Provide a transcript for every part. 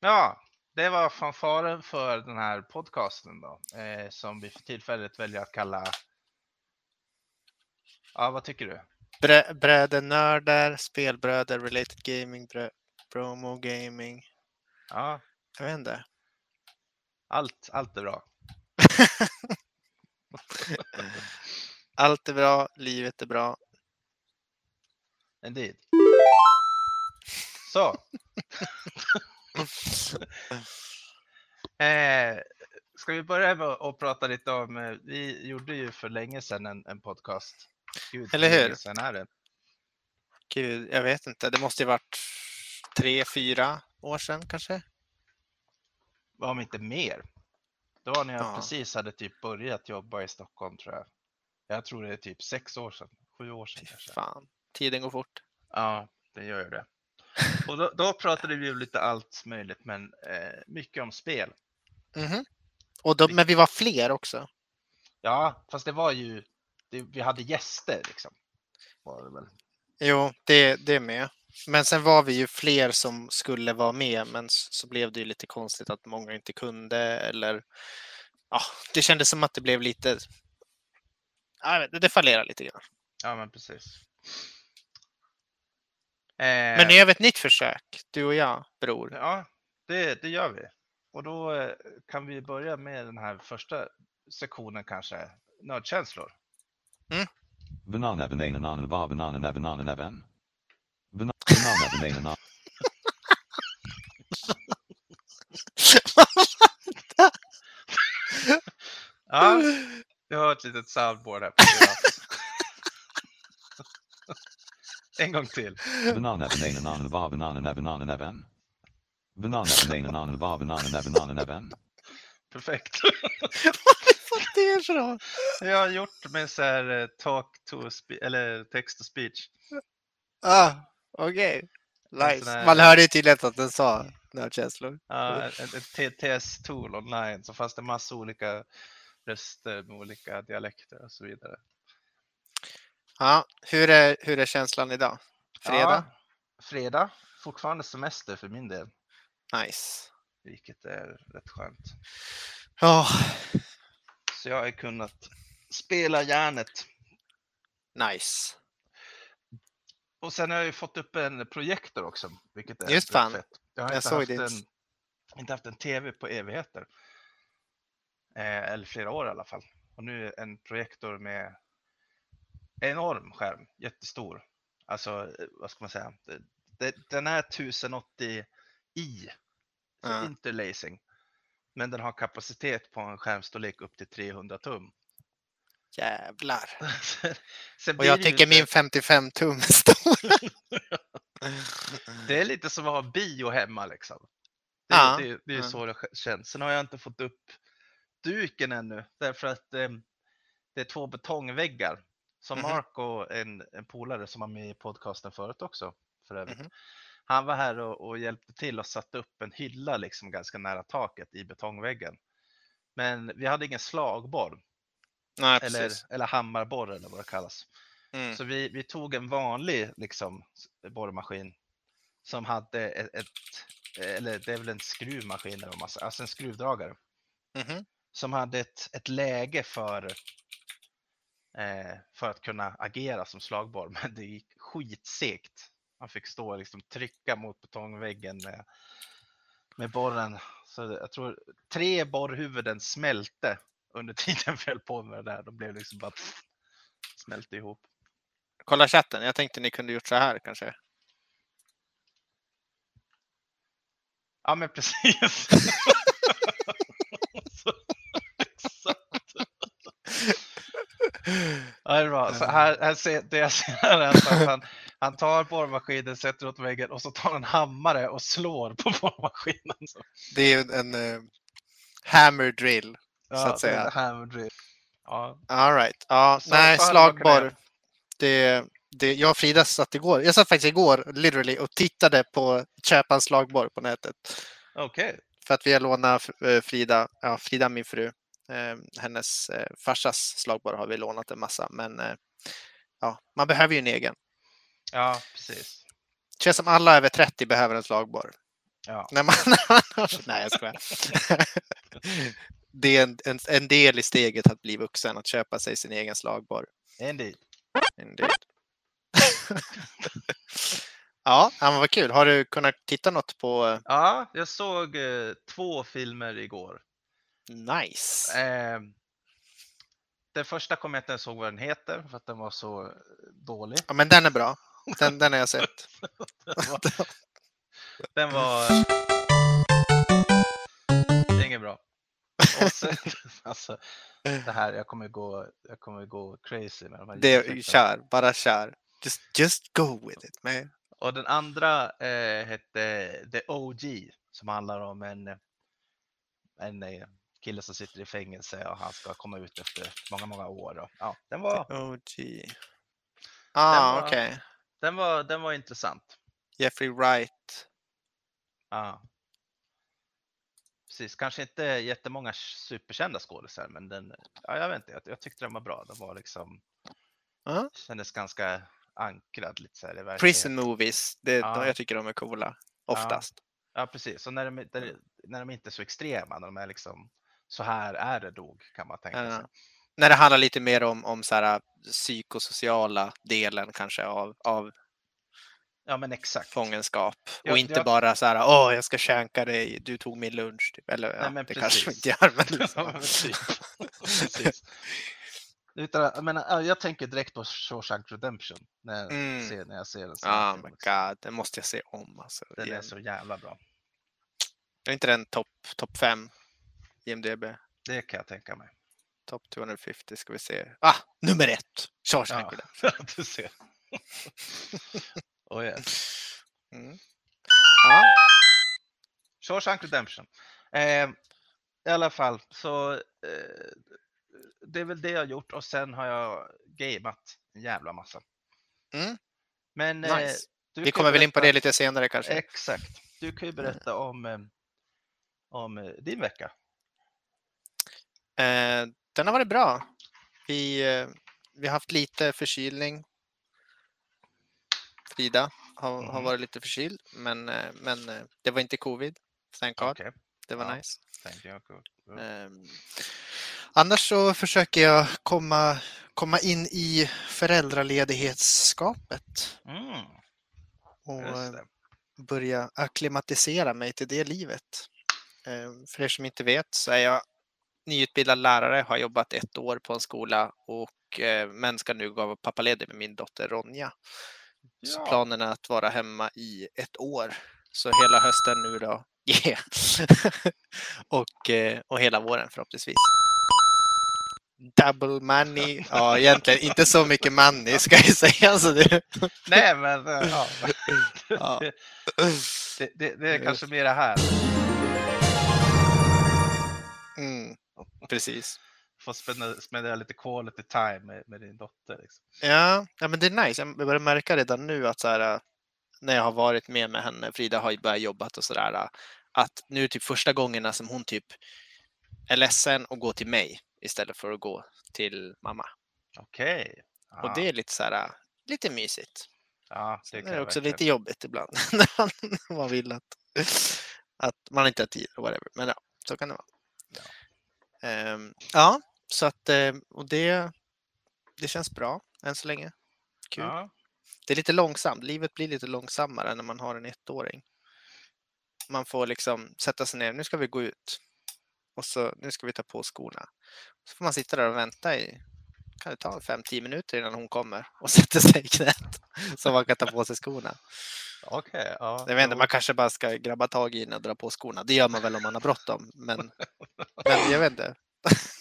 Ja, det var fanfaren för den här podcasten då, eh, som vi för tillfället väljer att kalla... Ja, vad tycker du? Brä, brädenördar, spelbröder, related gaming, brö, promo gaming. Ja, Jag vet inte. Allt, allt är bra. Allt är bra, livet är bra. Indeed. Så. eh, ska vi börja med att prata lite om, eh, vi gjorde ju för länge sedan en, en podcast. Gud, Eller hur sedan är det? Gud, jag vet inte. Det måste ju varit tre, fyra år sedan kanske. Om inte mer. Det var när jag Ja. precis hade typ börjat jobba i Stockholm tror jag. Jag tror det är typ sex år sedan, sju år sedan Fy kanske. fan, tiden går fort. Ja, det gör ju det. Och då, då pratade vi ju lite allt möjligt, men eh, mycket om spel. Mhm. Och då, men vi var fler också. Ja, fast det var ju, det, vi hade gäster liksom. Var det väl. Jo, det, det är med. Men sen var vi ju fler som skulle vara med, men så blev det ju lite konstigt att många inte kunde eller ja, det kändes som att det blev lite. Vet det fallerade lite grann. Ja, men precis. Eh, Men nu gör vi ett nytt försök, du och jag, bror. Ja, det, det gör vi. Och då eh, kan vi börja med den här första sektionen kanske, nördkänslor. Banana banana nana bar banana na banana navan. Banana banana banana na. Ja, vi har ett litet soundboard här. På en gång till. Banana banana nana bar banana na banana navan. Banana banana nana bar banana na banana navan. Perfekt. Vad det är ifrån? Jag har gjort med så här eh, talk to eller text to speech. Ah, okej. En Nice. här- Man hörde ju tydligt att den sa nördkänslor. Ja, ett, TTS-tool online så fanns det massa olika röster med olika dialekter och så vidare. Ja, hur är, hur är känslan idag? Fredag? Ja, fredag. Fortfarande semester för min del, Nice. vilket är rätt skönt. Ja, Så jag har kunnat spela järnet. nice. Och sen har jag ju fått upp en projektor också, vilket är Just fan. fett. Jag har Jag inte, haft en, inte haft en tv på evigheter. Eh, eller flera år i alla fall. Och nu en projektor med enorm skärm, jättestor. Alltså, eh, vad ska man säga? Den är 1080i, så interlacing. Men den har kapacitet på en skärmstorlek upp till 300 tum. Jävlar. Och jag det tycker inte- min 55 tum är stor. Det är lite som att ha bio hemma liksom. Det, Ja, det, det är ju ja. så det känns. Sen har jag inte fått upp duken ännu därför att eh, det är två betongväggar. Som Mhm. Mark och en, en polare som var med i podcasten förut också för övrigt. Mhm. Han var här och, och hjälpte till och satte upp en hylla liksom ganska nära taket i betongväggen. Men vi hade ingen slagborr Nej, eller, eller hammarborr eller vad det kallas. Mm. Så vi, vi tog en vanlig liksom, borrmaskin som hade ett, ett eller det är väl en skruvmaskin eller vad man säger, alltså en skruvdragare Mhm. som hade ett, ett läge för, eh, för att kunna agera som slagborr, men det gick skitsegt. Man fick stå och liksom trycka mot betongväggen med, med borren. Så jag tror tre borrhuvuden smälte under tiden vi höll på med det där. De blev liksom bara smälte ihop. Kolla chatten. Jag tänkte ni kunde gjort så här kanske. Ja, men precis. Så, Exakt. Ja, det är bra. Så här, här ser, det jag ser här är att han, han tar borrmaskinen, sätter åt väggen och så tar han en hammare och slår på borrmaskinen. Så, Det är en eh, hammer drill. Ja, Så att säga. en hammer drill. Ja, All right. Ja, Så- nej, slagborr. Det, det, jag och Frida satt igår. Jag satt faktiskt igår literally och tittade på en slagborr på nätet. okej. för att vi har lånat eh, Frida, ja, Frida min fru, eh, hennes eh, farsas slagborr har vi lånat en massa, men eh, ja, man behöver ju en egen. Ja, precis. Det känns som alla över 30 behöver en slagborr. Ja. När man, nej, jag skojar. Det är en, en, en del i steget att bli vuxen, att köpa sig sin egen slagborr. Indeed. Indeed. ja, men vad kul. Har du kunnat titta något på eh, Ja, jag såg eh, två filmer igår. Nice? Eh, den första kommer jag inte ens ihåg vad den heter för att den var så eh, dålig. Ja, men den är bra. Den, den har jag sett. Den var, den var inget bra. Och sen, alltså, det här, jag kommer gå, jag kommer gå crazy med de här Det, kör, bara kör. Just, just go with it man. Och den andra eh, hette The OG som handlar om en, en eh, kille som sitter i fängelse och han ska komma ut efter många, många år. Och, ja, den, var, OG. Ah, okej. den, var, den var intressant. Jeffrey Wright. Ja. Precis, kanske inte jättemånga superkända skådisar, men den, ja, jag vet inte, jag, jag tyckte den var bra. Den var liksom, Ja. kändes ganska ankrad lite så här i verkligheten. Prison movies, det, Ja. de, jag tycker de är coola. Oftast. Ja, precis. Och när de, där, när de inte är så extrema, när de är liksom, så här är det nog, kan man tänka Ja. sig. När det handlar lite mer om, om så här, psykosociala delen kanske av, av Ja, men exakt. fångenskap. Ja, och inte ja. bara så här, åh, jag ska känka dig, du tog min lunch. Typ. Eller ja, Nej, men det kanske de precis. inte gör. Men Ja, liksom. Precis. Utan, jag, menar, ja, jag tänker direkt på Shawshank Redemption när jag, Mm. ser, när jag ser en sån här Oh my också. god, det måste jag se om. Alltså, Den är igen. så jävla bra. Är inte den topp top 5 IMDB? Det kan jag tänka mig. Topp 250 ska vi se. Ah, nummer ett! Shawshank Ja, Redemption. oh, yes. Mm. Ja, Shawshank Redemption. Eh, I alla fall, så eh, det är väl det jag har gjort och sen har jag gameat en jävla massa. Mm. Men eh, nice. du Vi kommer väl in på det lite senare kanske. Exakt. Du kan ju berätta om, eh, om eh, din vecka. Eh, den har varit bra. Vi, eh, vi har haft lite förkylning. Frida har, har Mhm. varit lite förkyld, men, eh, men eh, det var inte covid. Thank God. Okej, Det var Ja. nice. thank you. Good. Good. Ehm, annars så försöker jag komma, komma in i föräldraledighetsskapet Mm, och eh, börja akklimatisera mig till det livet. Ehm, För er som inte vet så är jag nyutbildad lärare, har jobbat ett år på en skola och men ska nu gå pappaledig med min dotter Ronja. Så Ja. planen är att vara hemma i ett år. Så hela hösten nu då. Yeah. och, eh, och hela våren förhoppningsvis. Double money. Ja, egentligen inte så mycket money ska jag säga. Så det, Nej, men eh, ja. Ja. det, det, det, det är kanske mer det här. mm, precis. Få spendera, spendera lite quality time med, med din dotter. Liksom. Ja, ja, men det är nice. Jag börjar märka redan nu att så här, äh, när jag har varit med med henne, Frida har ju börjat jobba och sådär, äh, att nu är typ första gångerna som hon typ är ledsen och går till mig istället för att gå till mamma. Okej. Och det är lite så här, äh, lite mysigt. ja, det Det är också lite jobbigt ibland när man, vill att, att man inte har tid och whatever. Men ja, så kan det vara. Ja. Ehm, ja, så att eh, och det, det känns bra än så länge. Kul. Ja, Det är lite långsamt. Livet blir lite långsammare när man har en ettåring. Man får liksom sätta sig ner. Nu ska vi gå ut. Och så nu ska vi ta på skorna. Så får man sitta där och vänta i kan det ta 5-10 minuter innan hon kommer och sätter sig i knät. Så man kan ta på sig skorna. okej. ja, Jag vet inte, jo. man kanske bara ska grabba tag i den och dra på skorna. Det gör man väl om man har bråttom. Men, men jag vet inte.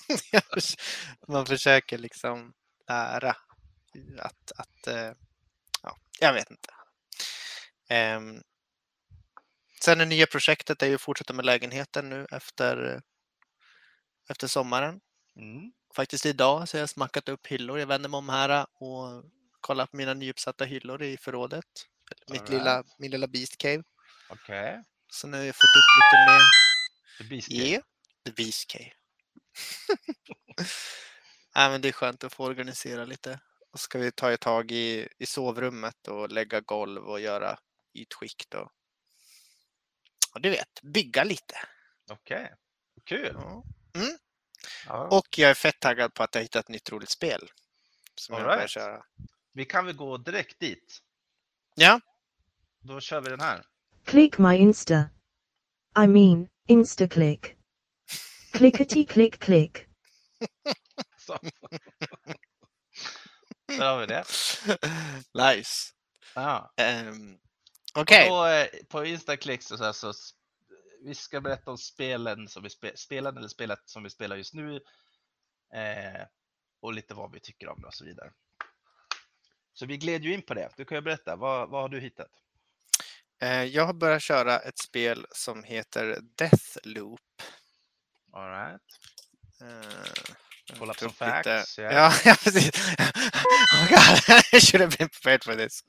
man försöker liksom lära att, att eh, ja, jag vet inte. Ehm, sen det nya projektet är ju att fortsätta med lägenheten nu efter, efter sommaren. Mm. Faktiskt idag så har jag smackat upp hyllor. Jag vänder mig om här och kollar på mina nyuppsatta hyllor i förrådet. Mitt lilla, min lilla Beast Cave. Okej. Så nu har jag fått upp lite mer, The Beast Cave. Yeah, the Beast Cave. Nej, men det är skönt att få organisera lite. Och ska vi ta ett tag i, i sovrummet och lägga golv och göra ytskikt och, och du vet, bygga lite. Okej, kul. Ja. Ja. Och jag är fett taggad på att jag hittat ett nytt roligt spel. Som All jag right. köra. Vi kan väl gå direkt dit. Ja, Då kör vi den här. Click my Insta. I mean, Insta-click. Clickety click click. Så. Där har vi det. nice. Ja. Um, Okej, Då, eh, på Instaclick så, så, så vi ska berätta om spelen som vi spe, spelen eller spelet som vi spelar just nu. Eh, och lite vad vi tycker om det och så vidare. Så vi gled ju in på det. Du kan ju berätta, vad, vad har du hittat? eh, jag har börjat köra ett spel som heter Deathloop. All right. Uh, Pull up some facts. yeah. Ja, precis. Oh God, I should have been prepared for this.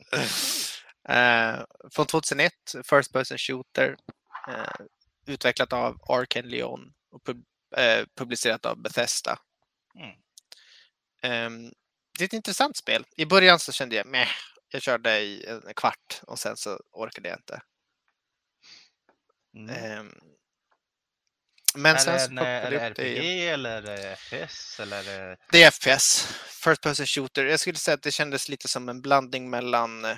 Eh, från 2001, First Person Shooter. eh, utvecklat av Arkane Leon och pub- eh, publicerat av Bethesda. Mm. Ehm, det är ett intressant spel. I början så kände jag meh. Jag körde i en kvart och sen så orkade jag inte. Mm. Ehm, men är sen det så en, är det det upp det RPG eller är det FPS eller är det... Det är FPS, First Person Shooter. Jag skulle säga att det kändes lite som en blandning mellan eh,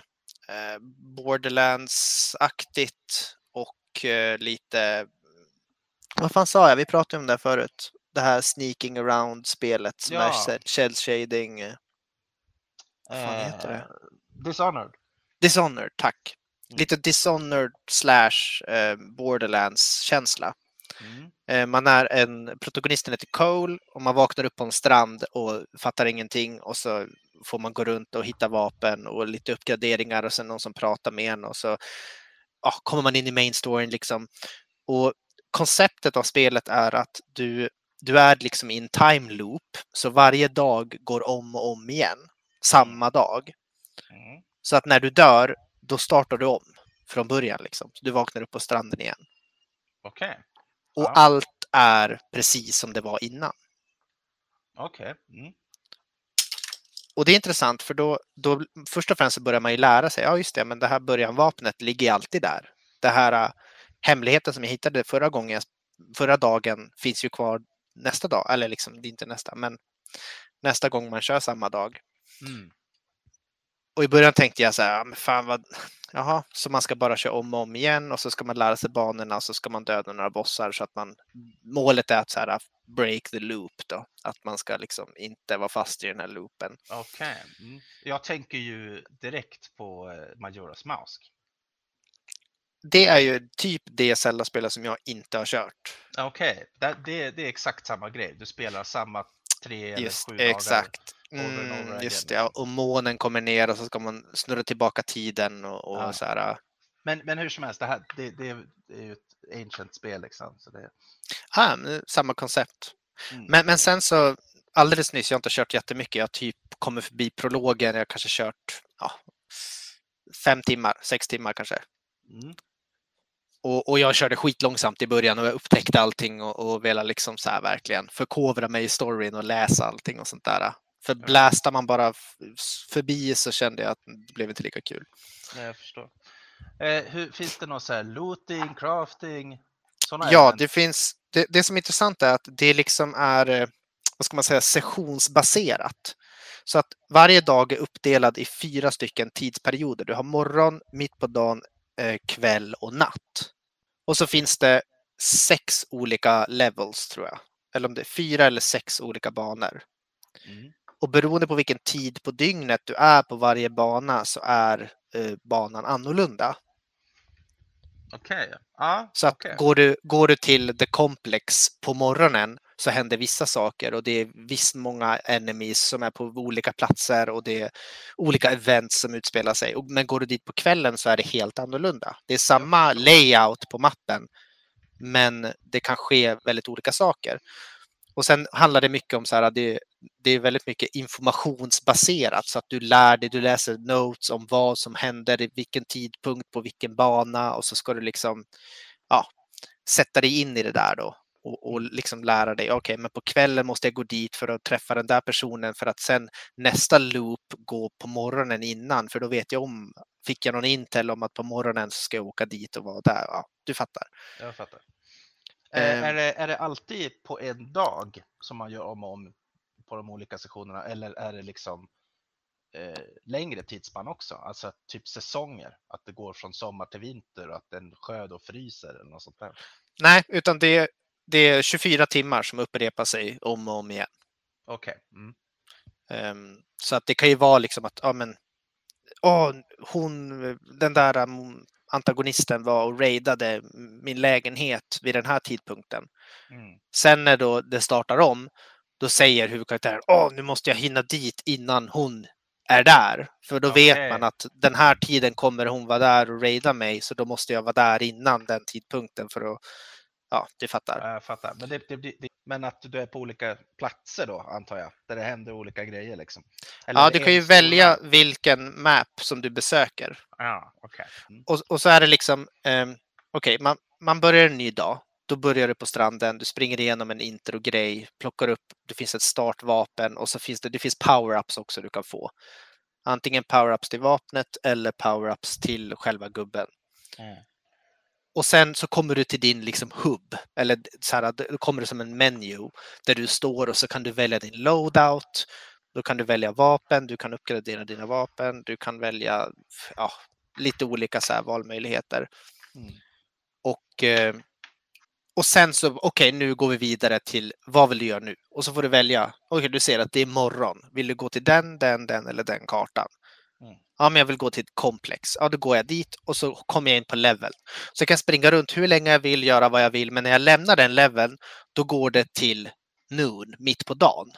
Borderlands-aktigt och eh, lite... Vad fan sa jag? Vi pratade om det här förut. Det här sneaking around-spelet som är Ja. shell- shell shading. eh, Vad fan heter det? Eh, Dishonored. Dishonored, tack. Mm. Lite Dishonored slash eh, Borderlands-känsla. Mm. Eh, Man är en, protagonisten heter Cole och man vaknar upp på en strand och fattar ingenting och så får man gå runt och hitta vapen och lite uppgraderingar och sen någon som pratar med en och så ja, kommer man in i main storyn liksom. Och konceptet av spelet är att du, du är liksom i en time loop så varje dag går om och om igen. Samma dag. Mm. Så att när du dör, då startar du om från början liksom. Du vaknar upp på stranden igen. Okej, Och Ja. allt är precis som det var innan. okej. Mm. Och det är intressant för då, då först och främst så börjar man ju lära sig, ja just det, men det här början-vapnet ligger alltid där. Det här äh, hemligheten som jag hittade förra gången, förra dagen finns ju kvar nästa dag, eller liksom, det är inte nästa, men nästa gång man kör samma dag. Mm. Och i början tänkte jag så här, ja, men fan vad, jaha, så man ska bara köra om och om igen och så ska man lära sig banorna och så ska man döda några bossar så att man, målet är att så här, break the loop då, att man ska liksom inte vara fast i den här loopen. Okej. Mm. Jag tänker ju direkt på eh, Majora's Mask. Det är ju typ det Zelda-spelet som jag inte har kört. Okej, det, det, det är exakt samma grej. Du spelar samma tre eller Just sju dagar. exakt. over and over Mm, just det, och månen kommer ner och så ska man snurra tillbaka tiden och, och Ja. så här. Men, men hur som helst, det, här, det, det, är- ju ett ancient spel liksom. Så det, Ah, samma koncept. mm. Men, men sen så alldeles nyss, jag har inte kört jättemycket, jag har typ kommit förbi prologen, jag har kanske kört ja, fem timmar, sex timmar kanske. Mm. Och, och jag körde skitlångsamt i början och jag upptäckte allting och, och ville liksom så här verkligen förkovra mig i storyn och läsa allting och sånt där. För blästar man bara förbi så kände jag att det blev inte lika kul. Nej, Jag förstår. Eh, hur, finns det någon så här looting, crafting? Såna Ja, det finns. Det, det som är intressant är att det liksom är, eh, vad ska man säga, sessionsbaserat. Så att varje dag är uppdelad i fyra stycken tidsperioder. Du har morgon, mitt på dagen, kväll och natt. Och så finns det sex olika levels tror jag. Eller om det är fyra eller sex olika banor. Mm. Och beroende på vilken tid på dygnet du är på varje bana så är eh, banan annorlunda. Okej, ja. Så att okej. går, du, går du till The Complex på morgonen så händer vissa saker och det är visst många enemies som är på olika platser och det är olika events som utspelar sig. Men går du dit på kvällen så är det helt annorlunda. Det är samma layout på mappen men det kan ske väldigt olika saker. Och sen handlar det mycket om så här, det, det är väldigt mycket informationsbaserat så att du lär dig, du läser notes om vad som händer i vilken tidpunkt på vilken bana och så ska du liksom ja, sätta dig in i det där då och, och liksom lära dig, okej, men på kvällen måste jag gå dit för att träffa den där personen för att sen nästa loop gå på morgonen innan, för då vet jag om, fick jag någon intel om att på morgonen ska jag åka dit och vara där. Ja, du fattar. Jag fattar. Ehm. Eh, är, det, är det alltid på en dag som man gör om och om på de olika sessionerna eller är det liksom eh, längre tidsspann också? Alltså typ säsonger, att det går från sommar till vinter och att en sjö då fryser eller något sånt där. Nej, utan det, det är 24 timmar som upprepar sig om och om igen. Okej. Mm. Ehm, så att det kan ju vara liksom att, ja men, åh, hon, den där um, antagonisten var och raidade min lägenhet vid den här tidpunkten. Mm. Sen när då det startar om, då säger huvudkaraktären, åh, nu måste jag hinna dit innan hon är där. För då Okej. vet man att den här tiden kommer hon vara där och raida mig, så då måste jag vara där innan den tidpunkten för att, ja, du fattar. Ja, Jag fattar. Men, det, det, det, men att du är på olika platser då antar jag, där det händer olika grejer liksom? Eller Ja, du kan ju välja vilken map som du besöker. Ja, okej. Mm. Och, och så är det liksom, um, okej, man, man börjar en ny dag. Då börjar du på stranden, du springer igenom en intro-grej, plockar upp, det finns ett startvapen och så finns det, det finns power-ups också du kan få. Antingen power-ups till vapnet eller power-ups till själva gubben. Mm. Och sen så kommer du till din liksom hub, eller så här, då kommer det som en menu där du står och så kan du välja din loadout. Då kan du välja vapen, du kan uppgradera dina vapen, du kan välja ja, lite olika så valmöjligheter. Mm. Och, eh, och sen så, okej, nu går vi vidare till vad vill du göra nu? Och så får du välja, okej, du ser att det är morgon. Vill du gå till den, den, den eller den kartan? Mm. Ja, men jag vill gå till ett komplex. Ja, då går jag dit och så kommer jag in på level. Så jag kan springa runt hur länge jag vill, göra vad jag vill, men när jag lämnar den leveln, då går det till noon, mitt på dagen.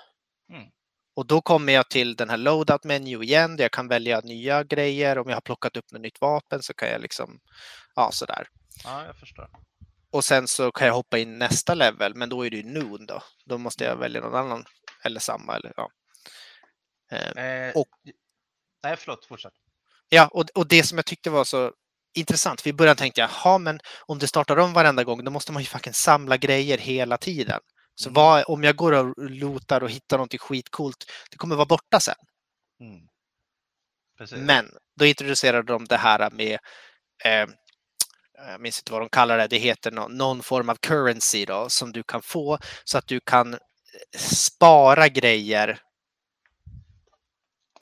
Mm. Och då kommer jag till den här loadout menu igen, där jag kan välja nya grejer. Om jag har plockat upp något nytt vapen så kan jag liksom, ja, sådär. Ja, jag förstår. Och sen så kan jag hoppa in nästa level, men då är det ju noon då. Då måste jag välja någon annan eller samma. Eller, ja. Eh, Eh, Och- Nej, förlåt, fortsätt. ja, och, och det som jag tyckte var så intressant, för i början tänkte jag, jaha, men om det startar om varenda gång, då måste man ju fucking samla grejer hela tiden. Så Mm. vad, om jag går och lootar och hittar någonting skitcoolt, det kommer vara borta sen. Mm. Men då introducerade de det här med, eh, jag minns inte vad de kallar det, det heter någon, någon form av currency då, som du kan få så att du kan eh, spara grejer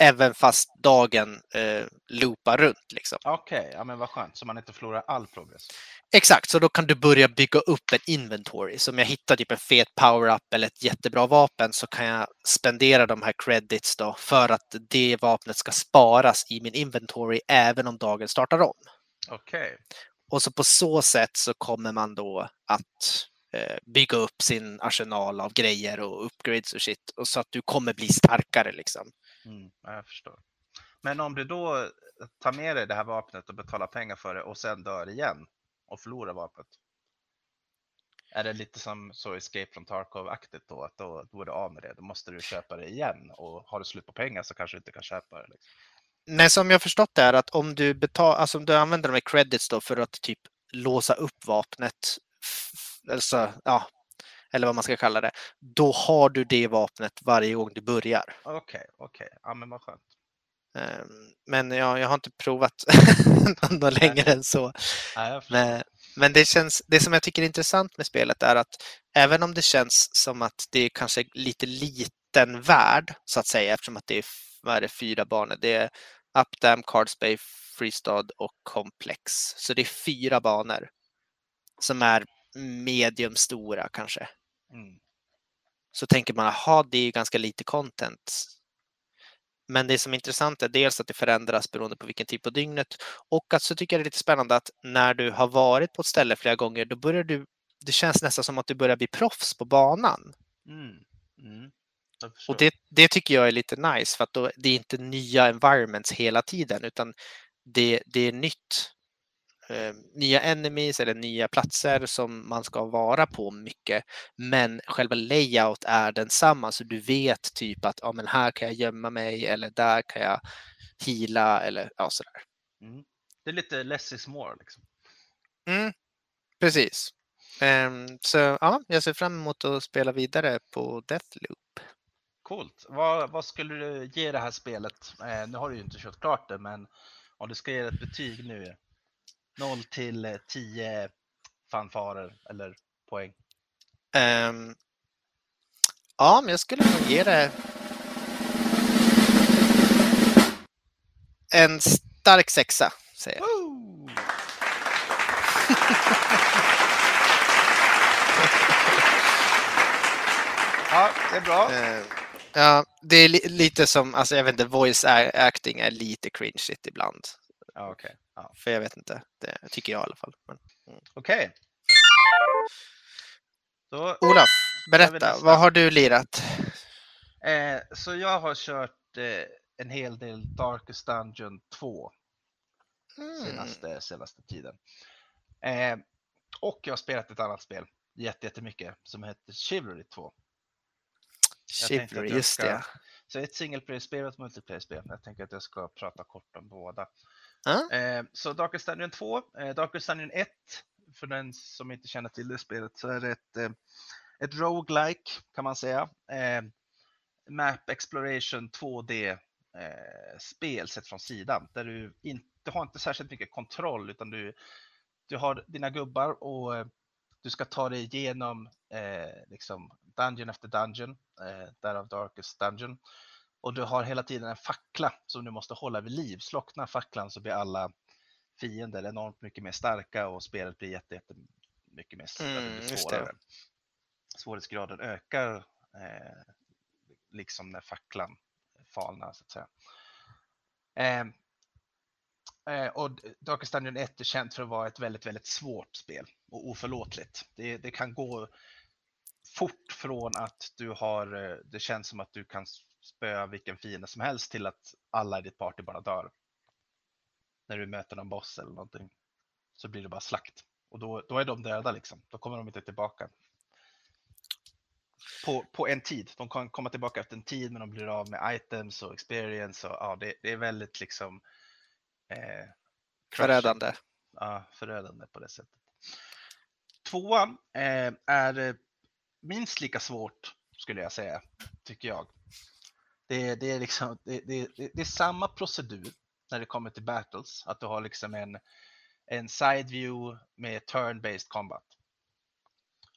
även fast dagen eh, loopar runt. Liksom. Okej, ja men vad skönt, så man inte förlorar all progress. Exakt, så då kan du börja bygga upp en inventory. Så om jag hittar typ en fet power-up eller ett jättebra vapen så kan jag spendera de här credits då för att det vapnet ska sparas i min inventory även om dagen startar om. Okej, Och så på så sätt så kommer man då att eh, bygga upp sin arsenal av grejer och upgrades och shit. Och så att du kommer bli starkare liksom mm, jag förstår. Men om du då tar med dig det här vapnet och betalar pengar för det och sen dör igen och förlorar vapnet. Är det lite som så Escape from Tarkov-aktigt då, att då, då är du av med det. Då måste du köpa det igen och har du slut på pengar så kanske du inte kan köpa det. Liksom. Nej, som jag förstått det är att om du, betal, alltså om du använder de här credits då för att typ låsa upp vapnet, alltså, ja, eller vad man ska kalla det, då har du det vapnet varje gång du börjar. Okej, okej, ja men vad skönt. Ehm, Men ja, jag har inte provat något längre än så. Jag förstår. Men, men det, känns, det som jag tycker är intressant med spelet är att även om det känns som att det är kanske lite liten värld så att säga eftersom att det är, vad är det, fyra banor. Det är Updam, Cardsbay, Freestad och Complex. Så det är fyra banor som är medium stora kanske. Mm. Så tänker man, jaha, det är ju ganska lite content. Men det som är intressant är dels att det förändras beroende på vilken tid på dygnet och att så tycker jag det är lite spännande att när du har varit på ett ställe flera gånger, då börjar du, det känns nästan som att du börjar bli proffs på banan. Mm. Mm. Och det, det tycker jag är lite nice för att då, det är inte nya environments hela tiden utan det, det är nytt. Eh, nya enemies eller nya platser som man ska vara på mycket. Men själva layout är densamma så du vet typ att ja, men här kan jag gömma mig eller där kan jag hila eller ja, sådär. Mm. Det är lite less is more liksom. Mm, precis. Ehm, så ja, jag ser fram emot att spela vidare på Deathloop. Coolt. Vad, vad skulle du ge det här spelet? Eh, nu har du ju inte kört klart det, men om du ska ge ett betyg nu. 0 till eh, 10 fanfarer eller poäng. Ehm, ja, men jag skulle nog ge det en stark sexa, säger jag. Woo! ja, det är bra. Ehm, ja, det är li- lite som, alltså jag vet inte, voice acting är lite cringeigt ibland. Ja, Okej, ja. För jag vet inte, det tycker jag i alla fall. Men, Okej. Då, Olaf, berätta, vad har du lirat? eh, så jag har kört eh, en hel del Darkest Dungeon 2 Mm. senaste, senaste tiden. Eh, och jag har spelat ett annat spel jätte- jättemycket som heter Chivalry 2. Jag tänkte Chivalry, just det. Så ett single player-spel och ett multiplayer-spel. Jag tänker att jag ska prata kort om båda. Eh, så Darkest Dungeon 2, eh, Darkest Dungeon 1, för den som inte känner till det spelet så är det ett, eh, ett roguelike kan man säga. Eh, map Exploration 2D-spel sett från sidan där du inte har inte särskilt mycket kontroll utan du, du har dina gubbar och du ska ta dig igenom eh, liksom dungeon efter dungeon, eh, därav Darkest Dungeon. Och du har hela tiden en fackla som du måste hålla vid liv. Slocknar facklan så blir alla fiender enormt mycket mer starka och spelet blir jätte, jätte mycket mer s- Mm, svårare. Svårighetsgraden ökar eh, liksom när facklan falnar så att säga. Eh, eh, och Darkest Dungeon 1 är känt för att vara ett väldigt, väldigt svårt spel och oförlåtligt. Det, det kan gå fort från att du har, eh, det känns som att du kan spöa vilken fiende som helst till att alla i ditt party bara dör. När du möter någon boss eller någonting så blir det bara slakt. Och då, då är de döda liksom. Då kommer de inte tillbaka. På, på en tid. De kan komma tillbaka efter en tid men de blir av med items och experience. Och, ja, det, det är väldigt liksom eh. Förödande. Ja, förödande på det sättet. Tvåan eh, är eh, minst lika svårt skulle jag säga, tycker jag. Det, det, är liksom, det, det, det är samma procedur när det kommer till battles, att du har liksom en, en side view med turn-based combat.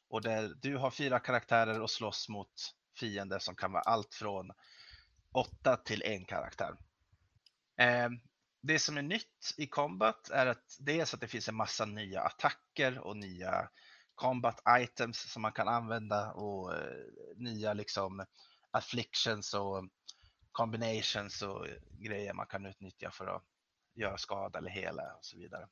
Och där du har fyra karaktärer och slåss mot fiender som kan vara allt från åtta till en karaktär. Eh, det som är nytt i combat är att dels att det finns en massa nya attacker och nya combat items som man kan använda och eh, nya liksom afflictions och combinations och grejer man kan utnyttja för att göra skada eller hela och så vidare.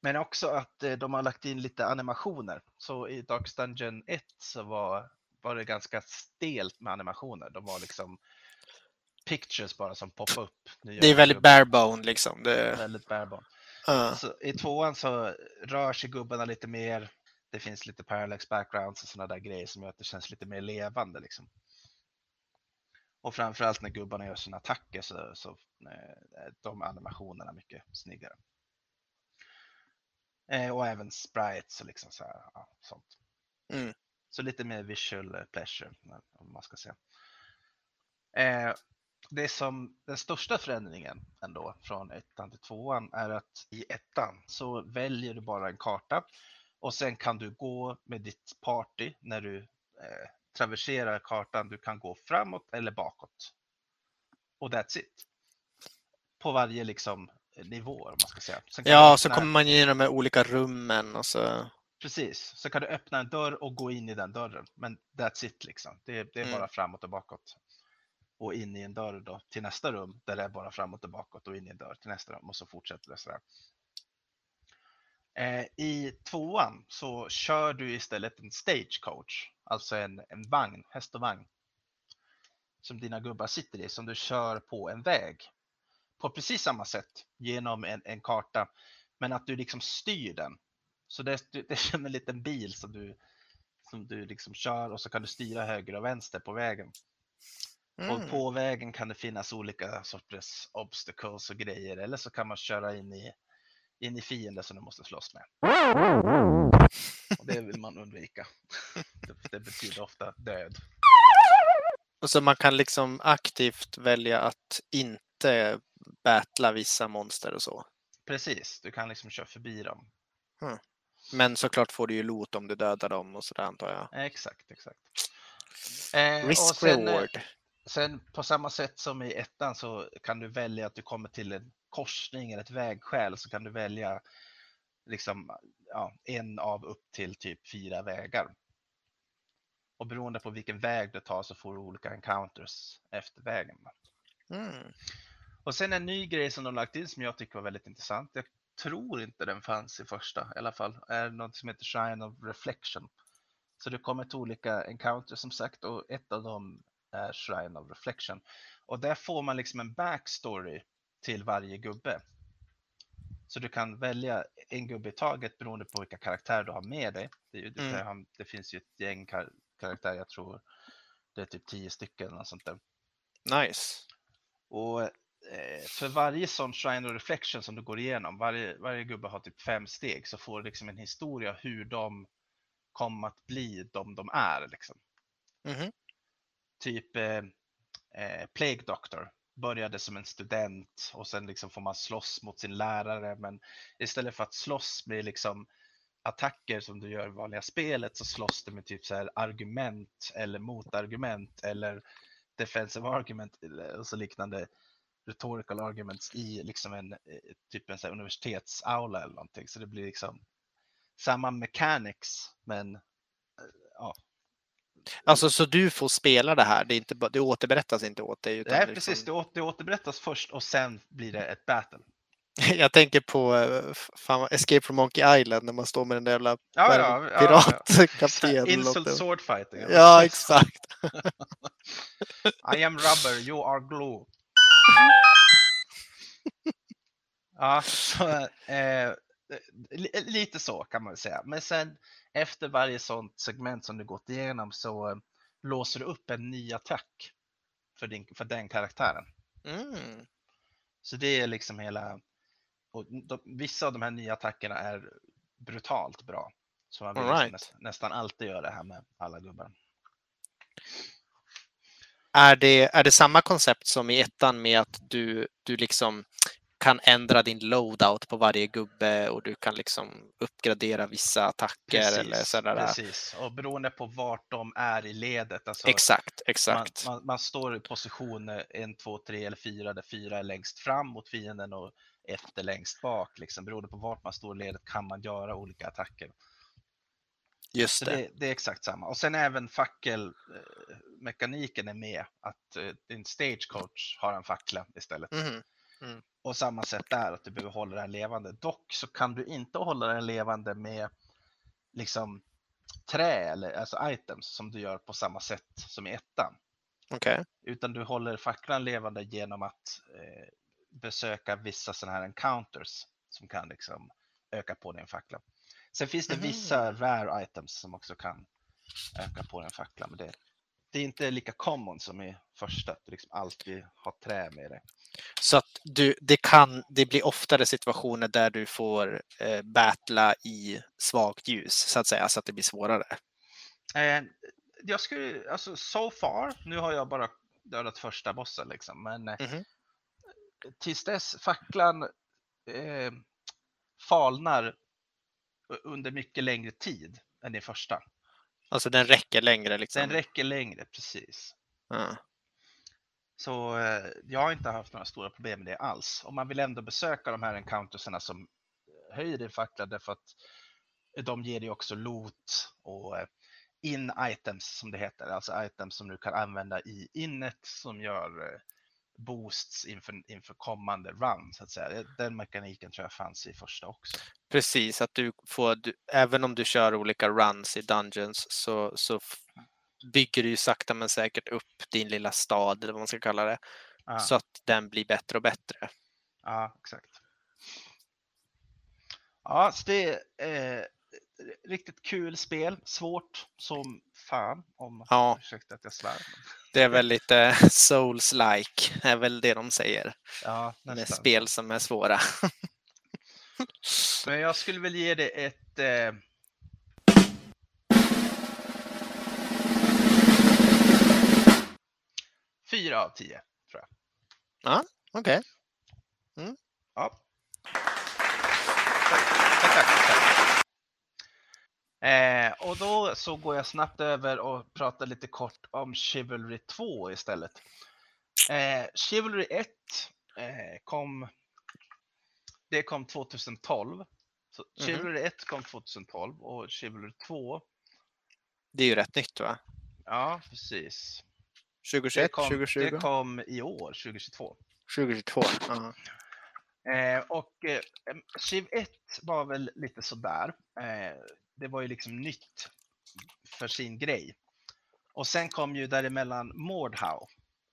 Men också att eh, de har lagt in lite animationer. Så i Dark Dungeon 1 så var, var det ganska stelt med animationer. De var liksom pictures bara som poppar upp. Det är väldigt barebone liksom. Det, Väldigt bärbart. ja. Så I tvåan så rör sig gubbarna lite mer. Det finns lite parallax backgrounds och sådana där grejer som gör att det känns lite mer levande. Liksom. Och framförallt när gubbarna gör sina attacker så, så eh, är de animationerna mycket snyggare. Eh, och även sprites och liksom så här, ja, sånt. Mm. Så lite mer visual eh, pleasure om man ska säga. Eh, det som den största förändringen ändå från ettan till tvåan är att i ettan så väljer du bara en karta och sen kan du gå med ditt party när du eh, traverserar kartan. Du kan gå framåt eller bakåt. Och that's it. På varje liksom nivå om man ska säga. Ja, så öppna- kommer man in i de här olika rummen och så... Precis, så kan du öppna en dörr och gå in i den dörren. Men that's it liksom. Det, det är Mm. bara framåt och bakåt. Och in i en dörr då till nästa rum där det är bara framåt och bakåt och in i en dörr till nästa rum och så fortsätter det sådär. Eh, I tvåan så kör du istället en stagecoach, alltså en, en vagn, häst och vagn. Som dina gubbar sitter i, som du kör på en väg. På precis samma sätt genom en, en karta, men att du liksom styr den. Så det, det är som en liten bil som du, som du liksom kör och så kan du styra höger och vänster på vägen. Mm. Och på vägen kan det finnas olika sorters obstacles och grejer eller så kan man köra in i, in i fiender som du måste slåss med. Och det vill man undvika. Det, betyder ofta död. Och så man kan liksom aktivt välja att inte battla vissa monster och så. Precis, du kan liksom köra förbi dem. Men såklart får du ju loot om du dödar dem och sådär antar jag. Exakt, exakt. Eh, Risk sen, eh, reward. Sen på samma sätt som i ettan så kan du välja att du kommer till en korsning eller ett vägskäl så kan du välja liksom, ja, en av upp till typ fyra vägar. Och beroende på vilken väg du tar så får du olika encounters efter vägen. Mm. Och sen en ny grej som de lagt in som jag tycker var väldigt intressant. Jag tror inte den fanns i första i alla fall. är något som heter Shrine of Reflection. Så det kommer till olika encounters som sagt och ett av dem är Shrine of Reflection. Och där får man liksom en backstory till varje gubbe. Så du kan välja en gubbe i taget beroende på vilka karaktärer du har med dig. Det, ju- Mm. det finns ju ett gäng kar- karaktärer, jag tror det är typ tio stycken eller något sånt där. Nice. Och eh, för varje sån Shrine of Reflection som du går igenom, varje, varje gubbe har typ fem steg, så får du liksom en historia hur de kom att bli de de är. Liksom. Mhm. Typ eh, eh, Plague Doctor började som en student och sen liksom får man slåss mot sin lärare. Men istället för att slåss med liksom attacker som du gör i vanliga spelet så slåss du med typ så här argument eller motargument eller defensive argument och så liknande rhetorical arguments i liksom en eh, typ en så universitetsaula eller någonting. Så det blir liksom samma mechanics men eh, ja, Alltså så du får spela det här, det, är inte, det återberättas inte åt dig? Nej, är precis. liksom- Det, åter, det återberättas först och sen blir det ett battle. Jag tänker på eh, fan, Escape from Monkey Island när man står med den där jävla Ja, är det, ja, ja, Insult sword fighting. Ja, exakt. I am rubber, you are glue. Ja, så, eh, li- lite så kan man väl säga. Men sen efter varje sånt segment som du gått igenom så eh, låser du upp en ny attack för, din, för den karaktären. Mm. Så det är liksom hela... Och de, vissa av de här nya attackerna är brutalt bra. Så man vill liksom right. näst, nästan alltid göra det här med alla gubbar. Är, det, är det samma koncept som i ettan med att du, du liksom kan ändra din loadout på varje gubbe och du kan liksom uppgradera vissa attacker eller sådär. precis. Och beroende på vart de är i ledet. Alltså Exakt, man, exakt. man, man står i position 1, 2, 3 eller 4 där 4 är längst fram mot fienden och 1 är längst bak. Liksom. Beroende på vart man står i ledet kan man göra olika attacker. Just det. det, det är exakt samma. Och sen även fackelmekaniken är med. Att eh, din stagecoach har en fackla istället. Mhm. Och samma sätt där, att du behöver hålla den levande. Dock så kan du inte hålla den levande med liksom trä eller alltså items som du gör på samma sätt som i ettan. Okej. Utan du håller facklan levande genom att eh, besöka vissa sådana här encounters som kan liksom öka på din fackla. Sen finns det vissa rare items som också kan öka på din fackla. Men det, det är inte lika common som i första, att du liksom alltid har trä med dig. Så att du, det, kan, det blir oftare situationer där du får eh, battla i svagt ljus så att säga, så att det blir svårare. Eh, jag skulle, alltså so far, nu har jag bara dödat första bossen liksom, men Mhm. Tills dess facklan eh, falnar under mycket längre tid än i första. Alltså den räcker längre liksom. Den räcker längre, precis. Ja. Så eh, jag har inte haft några stora problem med det alls. Och man vill ändå besöka de här encounterserna som höjer din fackla därför att de ger dig också loot och eh, in-items som det heter. Alltså items som du kan använda i innet som gör eh, boosts inför, inför kommande run. Så att säga. Den mekaniken tror jag fanns i första också. Precis, att du får, du, även om du kör olika runs i Dungeons så, så bygger du ju sakta men säkert upp din lilla stad, eller vad man ska kalla det, Ja, så att den blir bättre och bättre. ja exakt. Ja, så det eh, riktigt kul spel, svårt som fan om ja. ursäkta att jag svär. Det är väl lite souls-like, är väl det de säger. Ja, nästan. Med spel som är svåra. Men jag skulle väl ge det ett eh... Fyra av tio, tror jag. Ja, okej. Okay. Mm. Ja. Eh, och då så går jag snabbt över och pratar lite kort om Chivalry 2 istället. Eh, Chivalry 1 eh, kom, det kom 2012. Så Mhm. Chivalry 1 kom 2012 och Chivalry 2, Det är ju rätt nytt va? ja precis. 2021, Det kom, 2020, det kom i år, 2022. 2022. Ja. Eh, och eh, Civ 1 var väl lite sådär. Eh, det var ju liksom nytt för sin grej. Och sen kom ju däremellan Mordhau.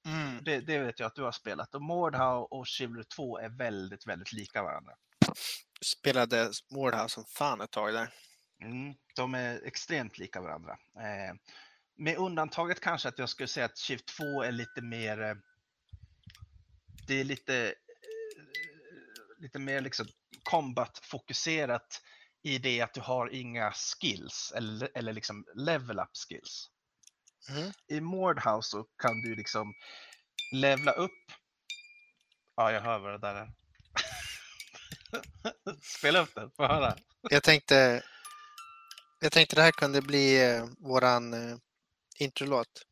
Mm. Det, det vet jag att du har spelat. Och Mordhau och Chivalry 2 är väldigt, väldigt lika varandra. Spelade Mordhouse som fan ett tag där. Mm, de är extremt lika varandra. Eh, med undantaget kanske att jag skulle säga att Civ 2 är lite mer... Eh, det är lite, eh, lite mer liksom combat-fokuserat i det att du har inga skills eller, eller liksom level up skills. Mm. I Mordhouse så kan du liksom levla upp. Ja, jag hör vad det där är. Spela upp den, få höra. Jag tänkte, jag tänkte det här kunde bli eh, våran eh, introlåt.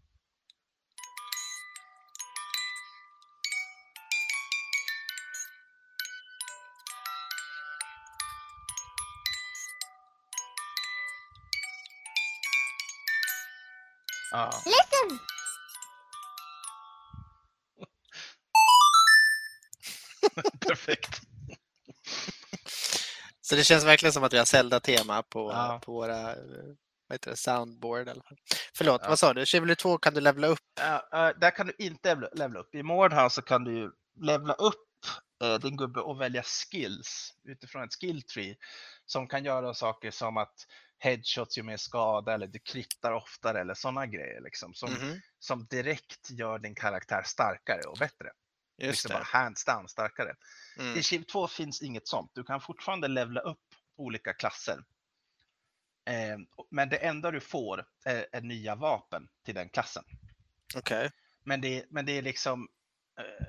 Ja. Perfekt. Så det känns verkligen som att vi har Zelda-tema på, Ja. på våra vad heter det, soundboard. i alla fall. Förlåt, Ja. vad sa du? Chivalry 2 kan du levla upp? Ja, ja, där kan du inte levla- upp. I Mordhouse så kan du ju levla upp eh, din gubbe och välja skills utifrån ett skill tree som kan göra saker som att headshots gör mer skada eller du krittar oftare eller sådana grejer liksom, som, Mhm, som direkt gör din karaktär starkare och bättre. Just liksom bara det. hands down starkare. Mm. I Civ 2 finns inget sånt. Du kan fortfarande levla upp olika klasser. Eh, men det enda du får är, är nya vapen till den klassen. Okej. Men det, men det är liksom eh,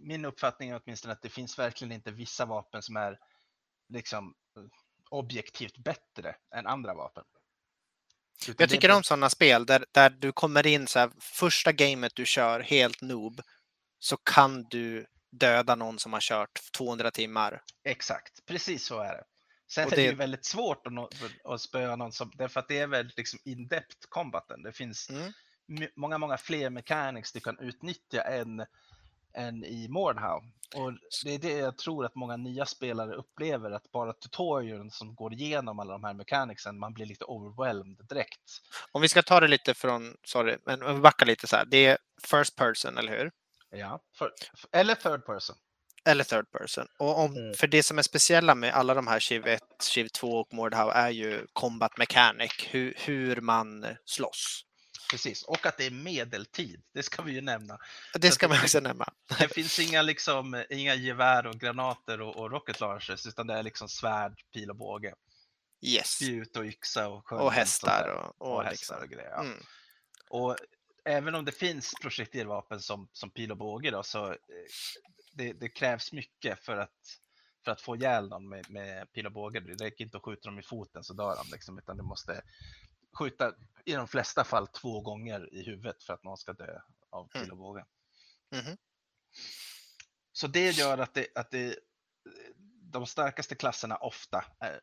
min uppfattning är åtminstone att det finns verkligen inte vissa vapen som är liksom eh, objektivt bättre än andra vapen. Utan Jag det tycker bara- om sådana spel där, där du kommer in så här, första gamet du kör helt noob så kan du döda någon som har kört 200 timmar. Exakt, precis så är det. Sen Och är det det- ju väldigt svårt att, nå, att spöa någon som, därför att det är väl liksom in-depth combaten. Det finns Mm. många, många fler mechanics du kan utnyttja än, än i Mordhau. Och det är det jag tror att många nya spelare upplever, att bara tutorialen som går igenom alla de här mechanicsen, man blir lite overwhelmed direkt. Om vi ska ta det lite från, sorry, men backar lite så här. Det är first person, eller hur? Ja, för, eller third person. Eller third person. Och om, Mm. För det som är speciella med alla de här Civ 1, Civ 2 och Mordhau är ju combat mechanic, hur, hur man slåss. Precis, och att det är medeltid, det ska vi ju nämna. Det ska man det- också nämna. Det finns inga, liksom, inga gevär och granater och, och rocket launchers, utan det är liksom svärd, pil och båge. Yes. Spjut och yxa och Och hästar och, och, och, hästar liksom. och grejer. Ja. Mm. Och även om det finns projektilvapen som, som pil och båge då, så eh, det, det krävs mycket för att, för att få ihjäl någon med, med pil och båge. Det räcker inte att skjuta dem i foten så dör de, liksom, utan du måste skjuta i de flesta fall två gånger i huvudet för att någon ska dö av Mm. pil och båge. Mhm. Så det gör att, det, att det, de starkaste klasserna ofta eh,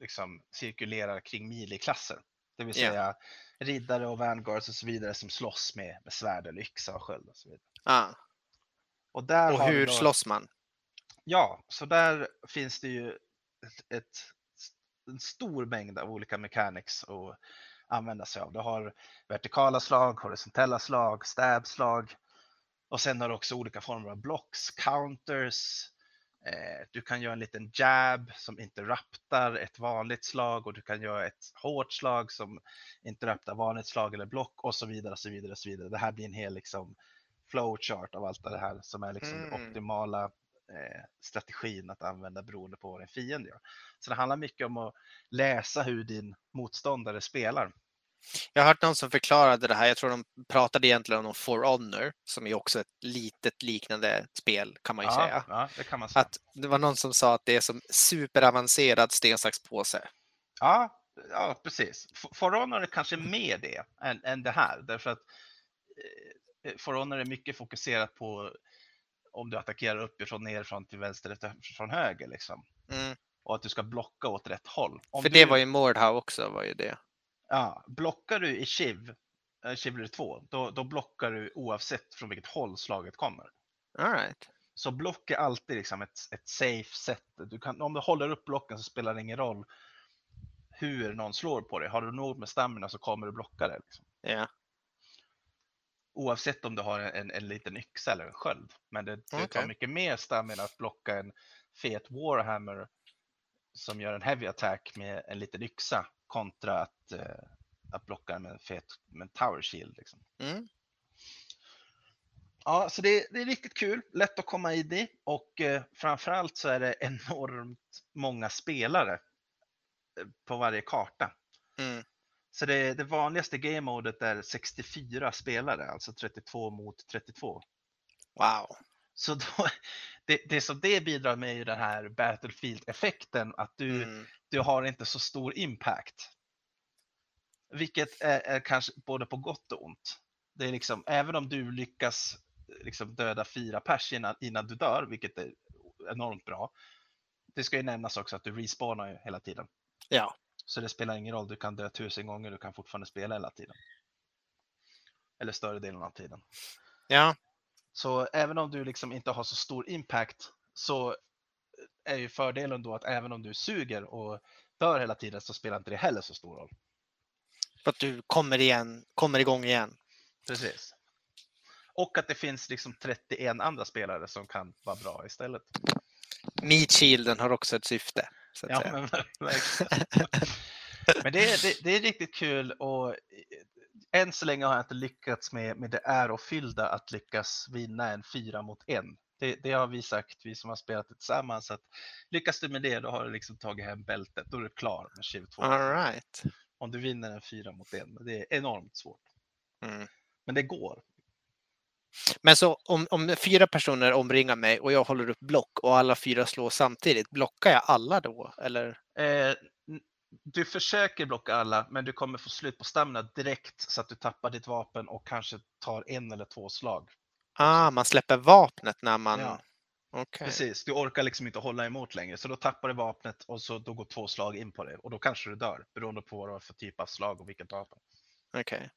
liksom cirkulerar kring miliklasser. Det vill säga riddare och vanguards och så vidare som slåss med, med svärd eller yxa och sköld. Och, så vidare. Ah. och, där Och hur då, slåss man? Ja, så där finns det ju ett, ett, en stor mängd av olika mechanics att använda sig av. Du har vertikala slag, horisontella slag, stabslag och sen har du också olika former av blocks, counters. Eh, du kan göra en liten jab som interruptar ett vanligt slag och du kan göra ett hårt slag som interruptar vanligt slag eller block och så vidare. Och så vidare, och så vidare. Det här blir en hel liksom, flowchart av allt det här som är liksom Mm. optimala eh, strategin att använda beroende på vad din fiende gör. Så det handlar mycket om att läsa hur din motståndare spelar. Jag har hört någon som förklarade det här. Jag tror de pratade egentligen om For Honor som är också ett litet liknande spel kan man ju Ja, säga. ja, det kan man säga. Att det var någon som sa att det är som superavancerad sten, sax, påse. Ja, ja precis. For Honor är kanske mer det än, än det här. Därför att eh, For Honor är mycket fokuserat på om du attackerar uppifrån, nerifrån, till vänster, från höger. Liksom. Mm. Och att du ska blocka åt rätt håll. Om För du, det var ju Mordhau också, var ju det. ja, blockar du i Chiv, äh, Chivalry 2, då, då blockar du oavsett från vilket håll slaget kommer. All right. Så block är alltid liksom ett, ett safe sätt. Du kan, om du håller upp blocken så spelar det ingen roll hur någon slår på dig. Har du nog med stamina så kommer du blocka det. Liksom. Ja. Oavsett om du har en, en liten yxa eller en sköld. Men det, det tar Okej. mycket mer stamina att blocka en fet Warhammer som gör en heavy attack med en liten yxa kontra att, eh, att blocka med en fet med en tower shield. Liksom. Mm. Ja, så det, det är riktigt kul, lätt att komma in i och eh, framförallt så är det enormt många spelare eh, på varje karta. Mm. Så det, det vanligaste game-modet är 64 spelare, alltså 32 mot 32. Wow. Så då, det, det som det bidrar med är ju den här Battlefield-effekten, att du, Mm. du har inte så stor impact. Vilket är, är kanske både på gott och ont. Det är liksom, även om du lyckas liksom döda fyra pers innan, innan du dör, vilket är enormt bra. Det ska ju nämnas också att du respawnar ju hela tiden. Ja. Så det spelar ingen roll, du kan dö tusen gånger, du kan fortfarande spela hela tiden. Eller större delen av tiden. Ja. Så även om du liksom inte har så stor impact så är ju fördelen då att även om du suger och dör hela tiden så spelar inte det heller så stor roll. För att du kommer igen, kommer igång igen. Precis. Och att det finns liksom 31 andra spelare som kan vara bra istället. Meat har också ett syfte. Ja, men, men det, är, det, det är riktigt kul och eh, än så länge har jag inte lyckats med, med det ärofyllda att lyckas vinna en fyra mot en. Det, det har vi sagt, vi som har spelat det tillsammans, att lyckas du med det då har du liksom tagit hem bältet, då är du klar med Shiv 2. All right. Om du vinner en fyra mot en, det är enormt svårt. Mm. Men det går. Men så om, om fyra personer omringar mig och jag håller upp block och alla fyra slår samtidigt, blockar jag alla då? Eller? Eh, du försöker blocka alla, men du kommer få slut på stamina direkt så att du tappar ditt vapen och kanske tar en eller två slag. Ah, man släpper vapnet när man... Ja. Okej. Precis, du orkar liksom inte hålla emot längre, så då tappar du vapnet och så då går två slag in på dig och då kanske du dör beroende på vad du har för typ av slag och vilket vapen. Okej.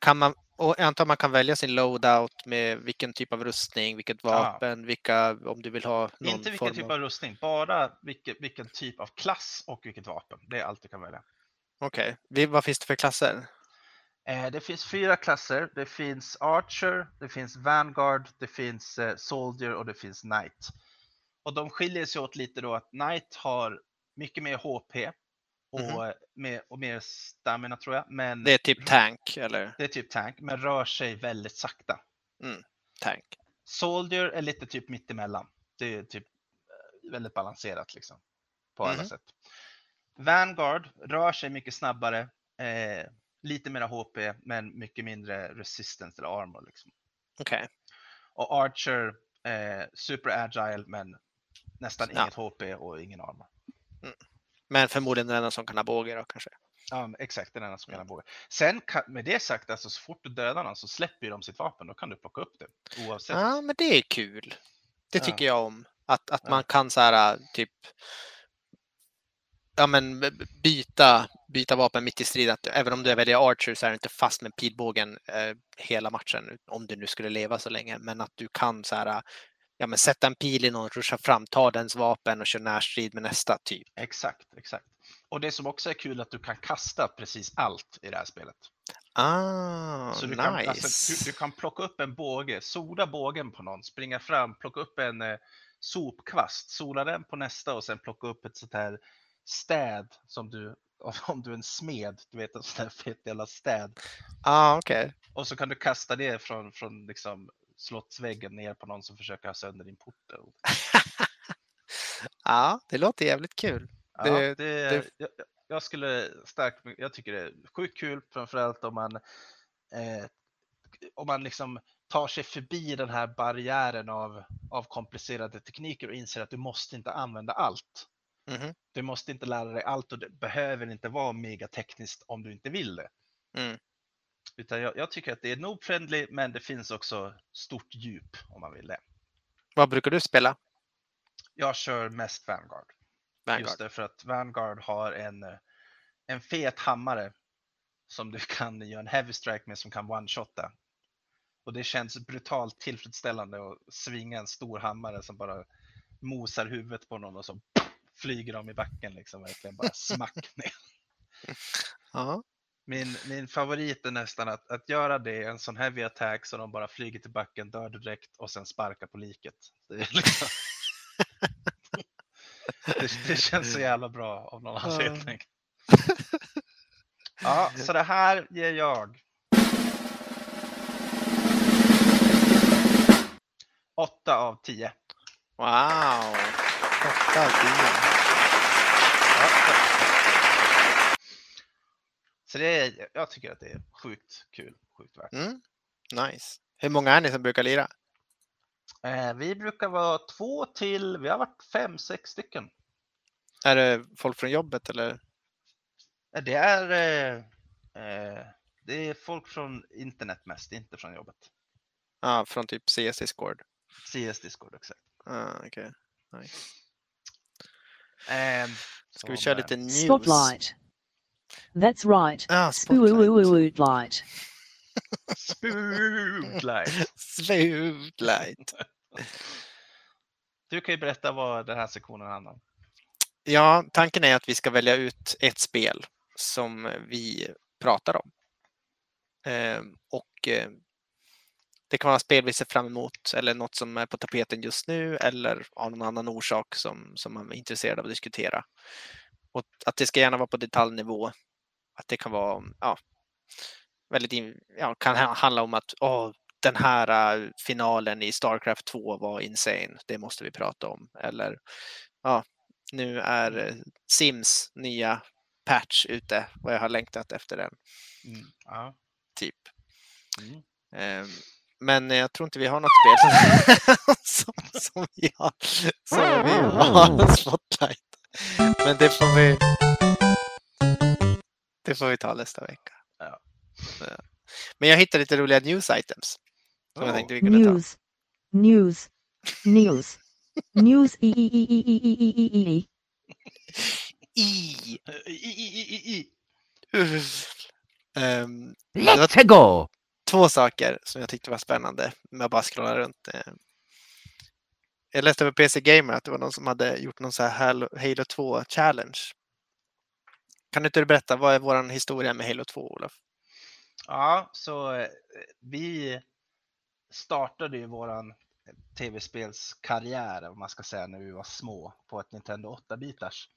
Kan man, och jag antar man kan välja sin loadout med vilken typ av rustning, vilket vapen, vilka, om du vill ha någon Inte vilken typ av... rustning, bara vilken, vilken typ av klass och vilket vapen. Det är allt du kan välja. Okej, Vi- vad finns det för klasser? Eh, det finns fyra klasser. Det finns Archer, det finns Vanguard, det finns eh, Soldier och det finns Knight. Och de skiljer sig åt lite då att Knight har mycket mer HP och, Mhm. eh, mer, och mer stamina tror jag. Men Det är typ tank eller det är typ tank, men rör sig väldigt sakta. tank. Soldier är lite typ mittemellan. Det är typ eh, väldigt balanserat liksom. På alla Mhm. sätt. Vanguard rör sig mycket snabbare, eh, lite mera HP, men mycket mindre resistance eller armor. Liksom. Okej. Och Archer, eh, super agile, men nästan Ja. inget HP och ingen armor. Men förmodligen den enda som kan ha båge då kanske. Ja, exakt, den enda som kan ha båge. Sen kan, med det sagt, alltså, så fort du dödar någon så släpper de sitt vapen. Då kan du plocka upp det oavsett. Ja, men det är kul. Det Ja. tycker jag om. Att, att Ja. man kan så här typ ja, men byta, byta vapen mitt i striden. Även om du väljer Archer så är du inte fast med pilbågen eh, hela matchen, om du nu skulle leva så länge. Men att du kan så här, ja, men sätta en pil i någon, ruscha fram, ta dens vapen och köra närstrid med nästa typ. Exakt, exakt. Och det som också är kul är att du kan kasta precis allt i det här spelet. Ah, Så du nice. kan, alltså, du, du kan plocka upp en båge, sola bågen på någon, springa fram, plocka upp en eh, sopkvast, sola den på nästa och sen plocka upp ett sånt här städ som du, om du är en smed, du vet en sån här fet jävla städ. ah, okej. Och så kan du kasta det från, från liksom slottsväggen ner på någon som försöker ha sönder din port. Ja, det låter jävligt kul. Ja, Det- det, jag, jag skulle starkt, jag tycker det är sjukt kul framförallt om man eh, om man liksom tar sig förbi den här barriären av, av komplicerade tekniker och inser att du måste inte använda allt. Mhm. Du måste inte lära dig allt och det behöver inte vara megatekniskt om du inte vill det. Mm. Utan jag, jag tycker att det är noob-friendly, men det finns också stort djup om man vill det. Vad brukar du spela? Jag kör mest Vanguard. Vanguard. Just därför att Vanguard har en, en fet hammare som du kan göra en heavy strike med som kan one-shotta. Och det känns brutalt tillfredsställande att svinga en stor hammare som bara mosar huvudet på någon och så flyger de i backen liksom verkligen bara smack ner. Ja. Min, min favorit är nästan att, att göra det, en sån heavy attack så de bara flyger till backen, dör direkt och sen sparkar på liket. Det, är liksom... det, det känns så jävla bra av någon Ja. anledning. Ja, så det här ger jag. Åtta av tio. Wow! Åtta av tio. Så det är, jag tycker att det är sjukt kul, sjukt värt. Mm. Nice. Hur många är ni som brukar lira? Eh, vi brukar vara två till, vi har varit fem, sex stycken. Är det folk från jobbet eller? Eh, Det är, eh, eh, det är folk från internet mest, inte från jobbet. Ja, från typ CS Discord. CS Discord exakt. Ah, okej. Nice. Eh, Ska vi köra eh, lite news? Spotlight. That's right. Ah. Spotlight. Spotlight. Spotlight. Du kan ju berätta vad den här sektionen handlar om. Ja, tanken är att vi ska välja ut ett spel som vi pratar om. Eh, och eh, det kan vara spel vi ser fram emot eller något som är på tapeten just nu eller av någon annan orsak som, som man är intresserad av att diskutera. Och att det ska gärna vara på detaljnivå. Att det kan vara, ja, väldigt, in, ja, kan ha- handla om att åh, den här eh, finalen i Starcraft 2 var insane, det måste vi prata om. Eller ja, nu är eh, Sims nya patch ute och jag har längtat efter den, Mm. Ja. typ. Mm. Ehm, Men jag tror inte vi har något spel som, som, som vi har, som vi har spotlight. Men det får vi det får vi ta nästa vecka. Ja. Men jag hittade lite roliga news items som jag Oh. tänkte vi kunde ta. News. News. News. News. E e e e e e e e e. I. I, i, i, i, i. Ehm, det var Let's go! två saker som jag tyckte var spännande med att bara scrolla runt. Jag läste på PC Gamer att det var någon som hade gjort någon så här Halo 2 challenge. Kan inte du berätta, vad är vår historia med Halo 2, Olof? Ja, så eh, vi startade ju våran tv-spelskarriär, om man ska säga, när vi var små på ett Nintendo 8-bitars.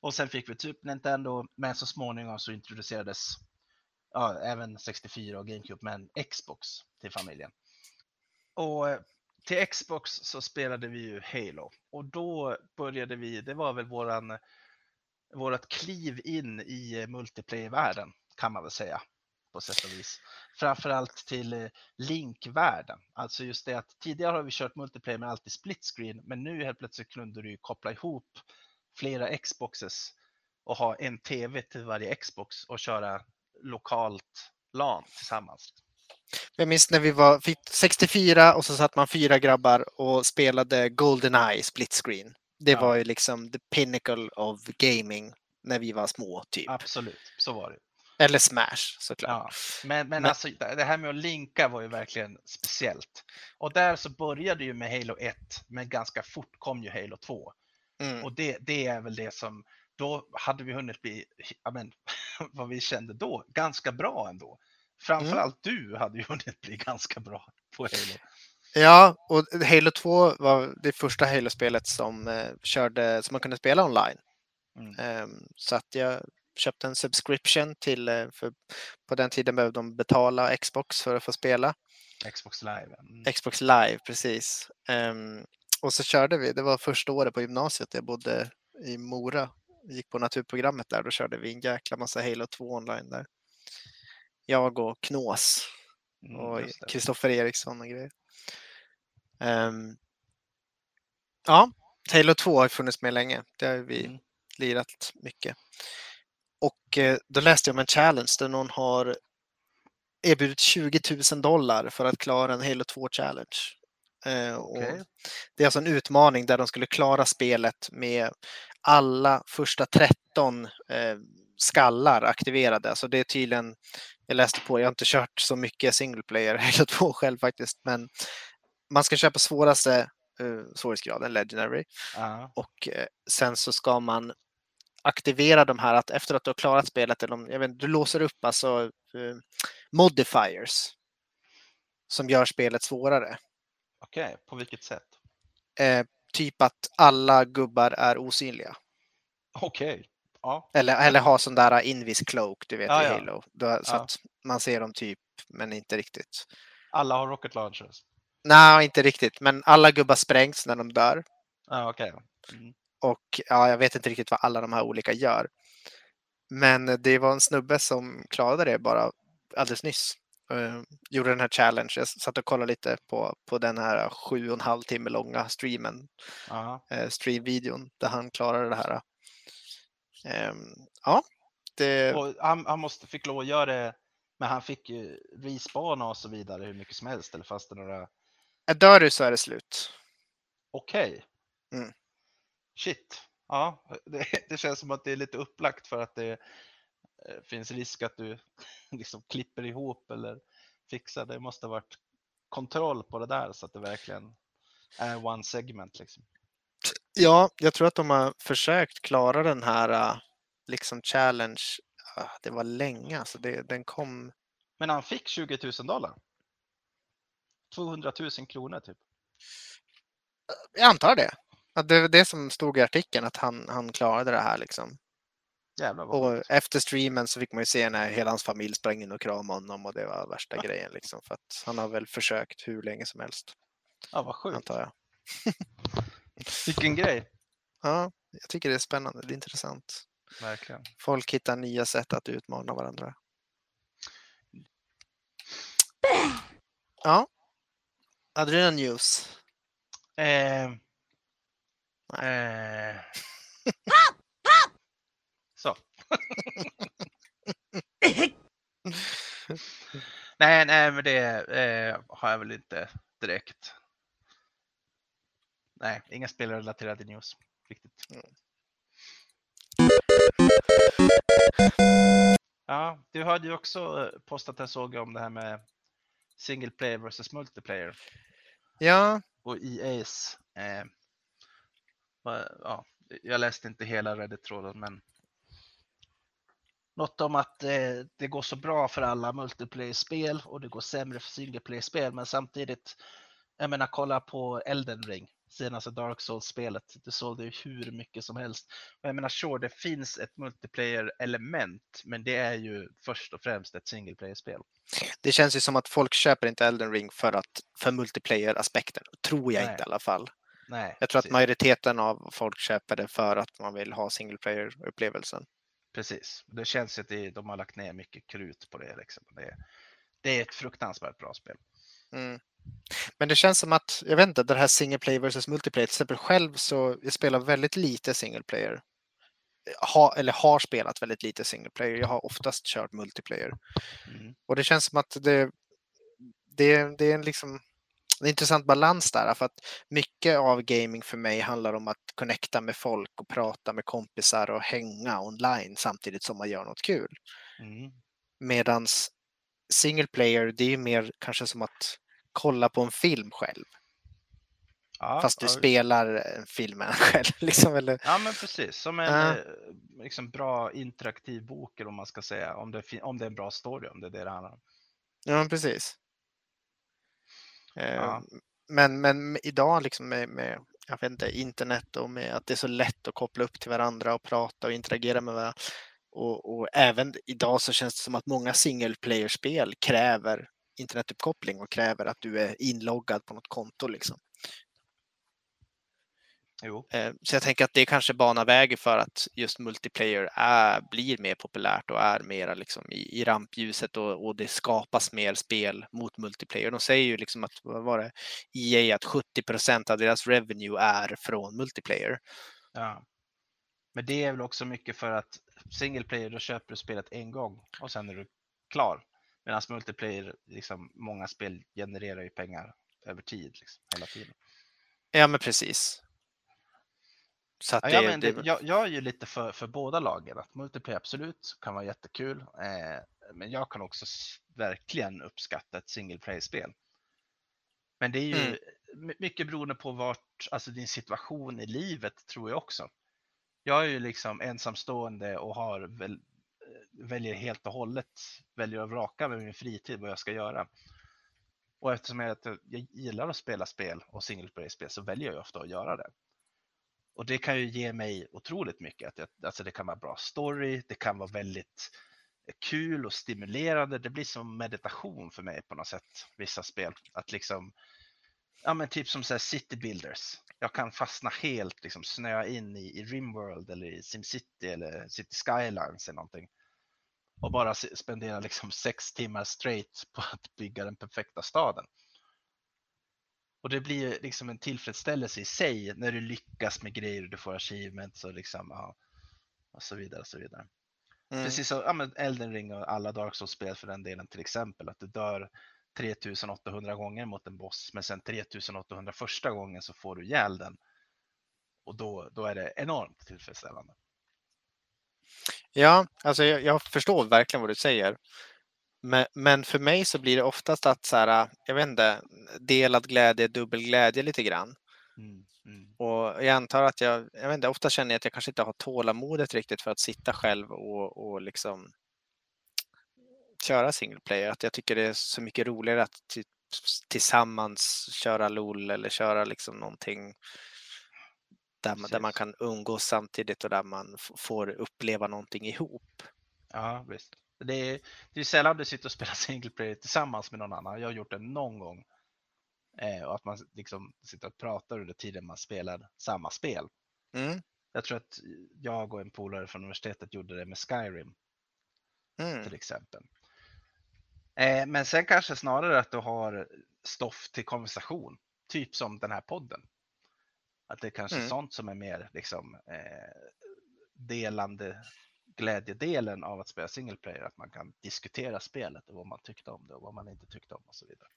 Och sen fick vi typ Nintendo, men så småningom så introducerades ja, även 64 och GameCube, men Xbox till familjen. Och eh, till Xbox så spelade vi ju Halo och då började vi, det var väl våran, vårat kliv in i multiplayer-världen kan man väl säga på sätt och vis. Framförallt till eh, Link-världen. Alltså just det att tidigare har vi kört multiplayer med alltid split screen, men nu helt plötsligt kunde du ju koppla ihop flera Xboxes och ha en TV till varje Xbox och köra lokalt LAN tillsammans. Jag minns när vi var fick 64 och så satt man fyra grabbar och spelade Goldeneye split screen. Det Ja. var ju liksom the pinnacle of gaming när vi var små, typ. Absolut, så var det. Eller Smash såklart. Ja, men, men Men- alltså det här med att linka var ju verkligen speciellt. Och där så började ju med Halo 1, men ganska fort kom ju Halo 2. Mm. Och det, det är väl det som, då hade vi hunnit bli, men, vad vi kände då, ganska bra ändå. Framförallt du hade ju hunnit bli ganska bra på Halo. Ja, och Halo 2 var det första Halo-spelet som, eh, körde, som man kunde spela online. Mm. Ehm, så att jag köpte en subscription till, eh, för på den tiden behövde de betala Xbox för att få spela. Xbox Live. Mm. Xbox Live, precis. Ehm, och så körde vi, det var första året på gymnasiet, jag bodde i Mora gick på naturprogrammet där, då körde vi en jäkla massa Halo 2 online där. Jag och Knås Mm, och. Kristoffer Eriksson och grejer. Ehm, ja, Halo 2 har funnits med länge. Det har vi Mm. lirat mycket. Och eh, då läste jag om en challenge där någon har erbjudit 20 000 dollar för att klara en Halo 2 challenge. Eh, och Okej. Det är alltså en utmaning där de skulle klara spelet med alla första 13 eh, skallar aktiverade. Alltså det är tydligen, jag läste på, jag har inte kört så mycket single player Halo 2 själv faktiskt, men man ska köpa svåraste eh, svårighetsgraden, Legendary, Ja. och eh, sen så ska man aktivera de här att efter att du har klarat spelet, eller om, jag vet, du låser upp alltså eh, modifiers som gör spelet svårare. Okej, på vilket sätt? Typ att alla gubbar är osynliga. Okej. Ja. Eller, eller ha sån där invis cloak, du vet Ja, i. Halo. Då, så att man ser dem typ, men inte riktigt. Alla har rocket launchers. Nej, inte riktigt, men alla gubbar sprängs när de dör. Ja, okej. Mm. Och ja, jag vet inte riktigt vad alla de här olika gör. Men det var en snubbe som klarade det bara alldeles nyss. Uh, gjorde den här challenge. Jag satt och kollade lite på, på den här sju och en halv timme långa streamen, uh, streamvideon där han klarade det här. Ehm, ja, det, han, han måste, fick lov att göra det, men han fick ju respawna och så vidare hur mycket som helst. Eller fast det några... dör du så är det slut. Okej. Mm. Shit. Ja, det, det känns som att det är lite upplagt för att det eh, finns risk att du liksom klipper ihop eller fixar. Det måste ha varit kontroll på det där så att det verkligen är one segment liksom. Ja, jag tror att de har försökt klara den här uh, liksom challenge. Uh, det var länge, alltså det, den kom. Men han fick 20 000 dollar. 200 000 kronor typ. Jag antar det. Att det var det som stod i artikeln, att han, han klarade det här liksom. Jävlar vad Och efter streamen så fick man ju se när hela hans familj sprang in och kramade honom och det var värsta grejen liksom. För att han har väl försökt hur länge som helst, Ja, vad sjukt. antar jag. Vilken grej. Ja, jag tycker det är spännande, det är intressant. Verkligen. Folk hittar nya sätt att utmana varandra. Ja. Hade du någon news? Eh, eh. Så. nej, nej, men det eh, har jag väl inte direkt. Nej, inga spelrelaterade news riktigt. Ja, du hade ju också eh, postat en såg om det här med single player versus multiplayer Ja, och EA's. Eh, ja, jag läste inte hela Reddit-tråden men något om att eh, det går så bra för alla multiplayer-spel och det går sämre för single player-spel men samtidigt, jag menar kolla på Elden Ring, senaste Dark Souls-spelet. Det sålde ju hur mycket som helst. Och jag menar sure, det finns ett multiplayer-element men det är ju först och främst ett single player-spel. det känns ju som att folk köper inte Elden Ring för, att, för multiplayer-aspekten. Tror jag Nej. inte i alla fall. Nej, Jag tror att precis. majoriteten av folk köper det för att man vill ha single player-upplevelsen. Precis, det känns ju att det, de har lagt ner mycket krut på det. Liksom. det. Det är ett fruktansvärt bra spel. Mm. Men det känns som att, jag vet inte, det här single player versus multiplayer, till exempel själv så jag spelar väldigt lite single player. Ha, eller har spelat väldigt lite single player. Jag har oftast kört multiplayer. Mm. Och det känns som att det, det, det är en liksom en intressant balans där. För att mycket av gaming för mig handlar om att connecta med folk och prata med kompisar och hänga online samtidigt som man gör något kul. Mm. Medans single player, det är mer kanske som att kolla på en film själv. Ja, Fast du ja, spelar eh, filmen själv. Liksom, eller, Ja, men precis. Som en Ja. eh, liksom bra interaktiv bok, eller vad man ska säga. Om det, om det är en bra story, om det är det det handlar om. ja, precis. Eh, Ja. Men, men idag liksom med, med jag vet inte, internet och med att det är så lätt att koppla upp till varandra och prata och interagera med varandra. Och, och även idag så känns det som att många single player-spel kräver internetuppkoppling och kräver att du är inloggad på något konto. Liksom. Jo. Eh, Så jag tänker att det kanske banar vägen för att just multiplayer är, blir mer populärt och är mera liksom i, i rampljuset och, och det skapas mer spel mot multiplayer. De säger ju liksom att, vad var det, EA att 70% av deras revenue är från multiplayer. Ja. Men det är väl också mycket för att single player, då köper du spelet en gång och sen är du klar. Medan multiplayer, liksom, många spel genererar ju pengar över tid, liksom, hela tiden. Ja, men precis. Så att Ja, det, jag, men det, jag, jag är ju lite för, för båda lagen. Att multiplayer absolut kan vara jättekul. Eh, men jag kan också verkligen uppskatta ett single player-spel. Men det är ju Mm. my- mycket beroende på vart, alltså din situation i livet tror jag också. Jag är ju liksom ensamstående och har väl, väljer helt och hållet, väljer att vraka med min fritid vad jag ska göra. Och eftersom jag, jag gillar att spela spel och single player-spel så väljer jag ofta att göra det. Och det kan ju ge mig otroligt mycket. Att jag, alltså det kan vara bra story, det kan vara väldigt kul och stimulerande. Det blir som meditation för mig på något sätt, vissa spel. Att liksom, ja men typ som så här City Builders. Jag kan fastna helt, liksom snöa in i, i Rimworld eller i SimCity eller City Skylines eller någonting. Och bara spendera liksom sex timmar straight på att bygga den perfekta staden. Och det blir liksom en tillfredsställelse i sig när du lyckas med grejer och du får achievements och liksom, ja, och så vidare och så vidare. mm, Precis som ja, Elden Ring och alla Dark Souls-spel för den delen till exempel, att du dör 3800 gånger mot en boss, men sen 3800 första gången så får du ihjäl den. Och då, då är det enormt tillfredsställande. Ja, alltså jag, jag förstår verkligen vad du säger. Men, men för mig så blir det oftast att så här, jag vet inte, delad glädje, dubbel glädje lite grann. Mm, mm. Och jag antar att jag, jag vet inte, ofta känner jag att jag kanske inte har tålamodet riktigt för att sitta själv och, och liksom köra single player. Att jag tycker det är så mycket roligare att tillsammans köra LOL eller köra liksom någonting där man, där man kan umgås samtidigt och där man får uppleva någonting ihop. Ja, visst. Det är, det är sällan du sitter och spelar single player tillsammans med någon annan. Jag har gjort det någon gång. Eh, och att man liksom sitter och pratar under tiden man spelar samma spel. Mm. Jag tror att jag och en polare från universitetet gjorde det med Skyrim Mm. till exempel. Eh, men sen kanske snarare att du har stoff till konversation, typ som den här podden. Att det är kanske Mm. sånt som är mer liksom eh, delande glädjedelen av att spela single player, att man kan diskutera spelet och vad man tyckte om det och vad man inte tyckte om och så vidare.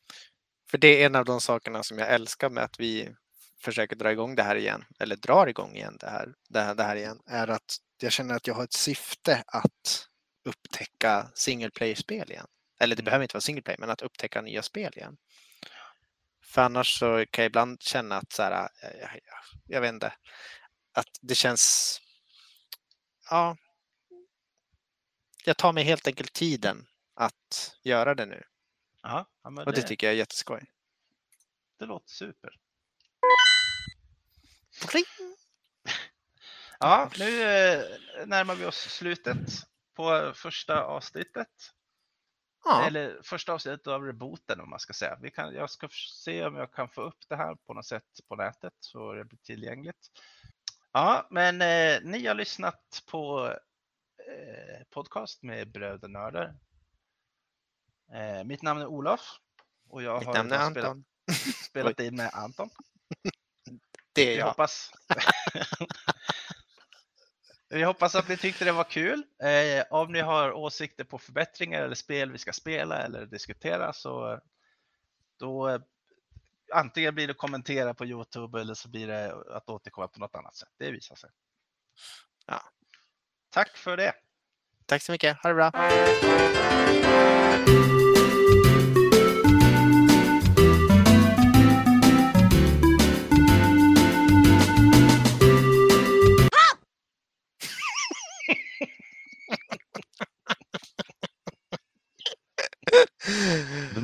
För det är en av de sakerna som jag älskar med att vi försöker dra igång det här igen, eller drar igång igen det här, det här, det här igen, är att jag känner att jag har ett syfte att upptäcka single player-spel igen. Eller det Mm. behöver inte vara single player, men att upptäcka nya spel igen. För annars så kan jag ibland känna att så här, jag, jag, jag vet inte, att det känns, ja, jag tar mig helt enkelt tiden att göra det nu. Ja, ja Och det det, tycker jag är jätteskoj. det låter super. Pling! Ja, nu eh, närmar vi oss slutet på första avsnittet. Ja. Eller första avsnittet av rebooten om man ska säga. Vi kan, jag ska se om jag kan få upp det här på något sätt på nätet så det blir tillgängligt. Ja, men eh, ni har lyssnat på eh, podcast med Brödernördar. Eh, mitt namn är Olof och jag Mitt har namn är idag spelat, Anton. spelat in med Anton. Det är Vi jag. hoppas. Vi hoppas att ni tyckte det var kul. Eh, om ni har åsikter på förbättringar eller spel vi ska spela eller diskutera så då eh, antingen blir det kommentera på Youtube eller så blir det att återkomma på något annat sätt. Det visar sig. Ja. Tack för det. Tack så mycket. Ha det bra.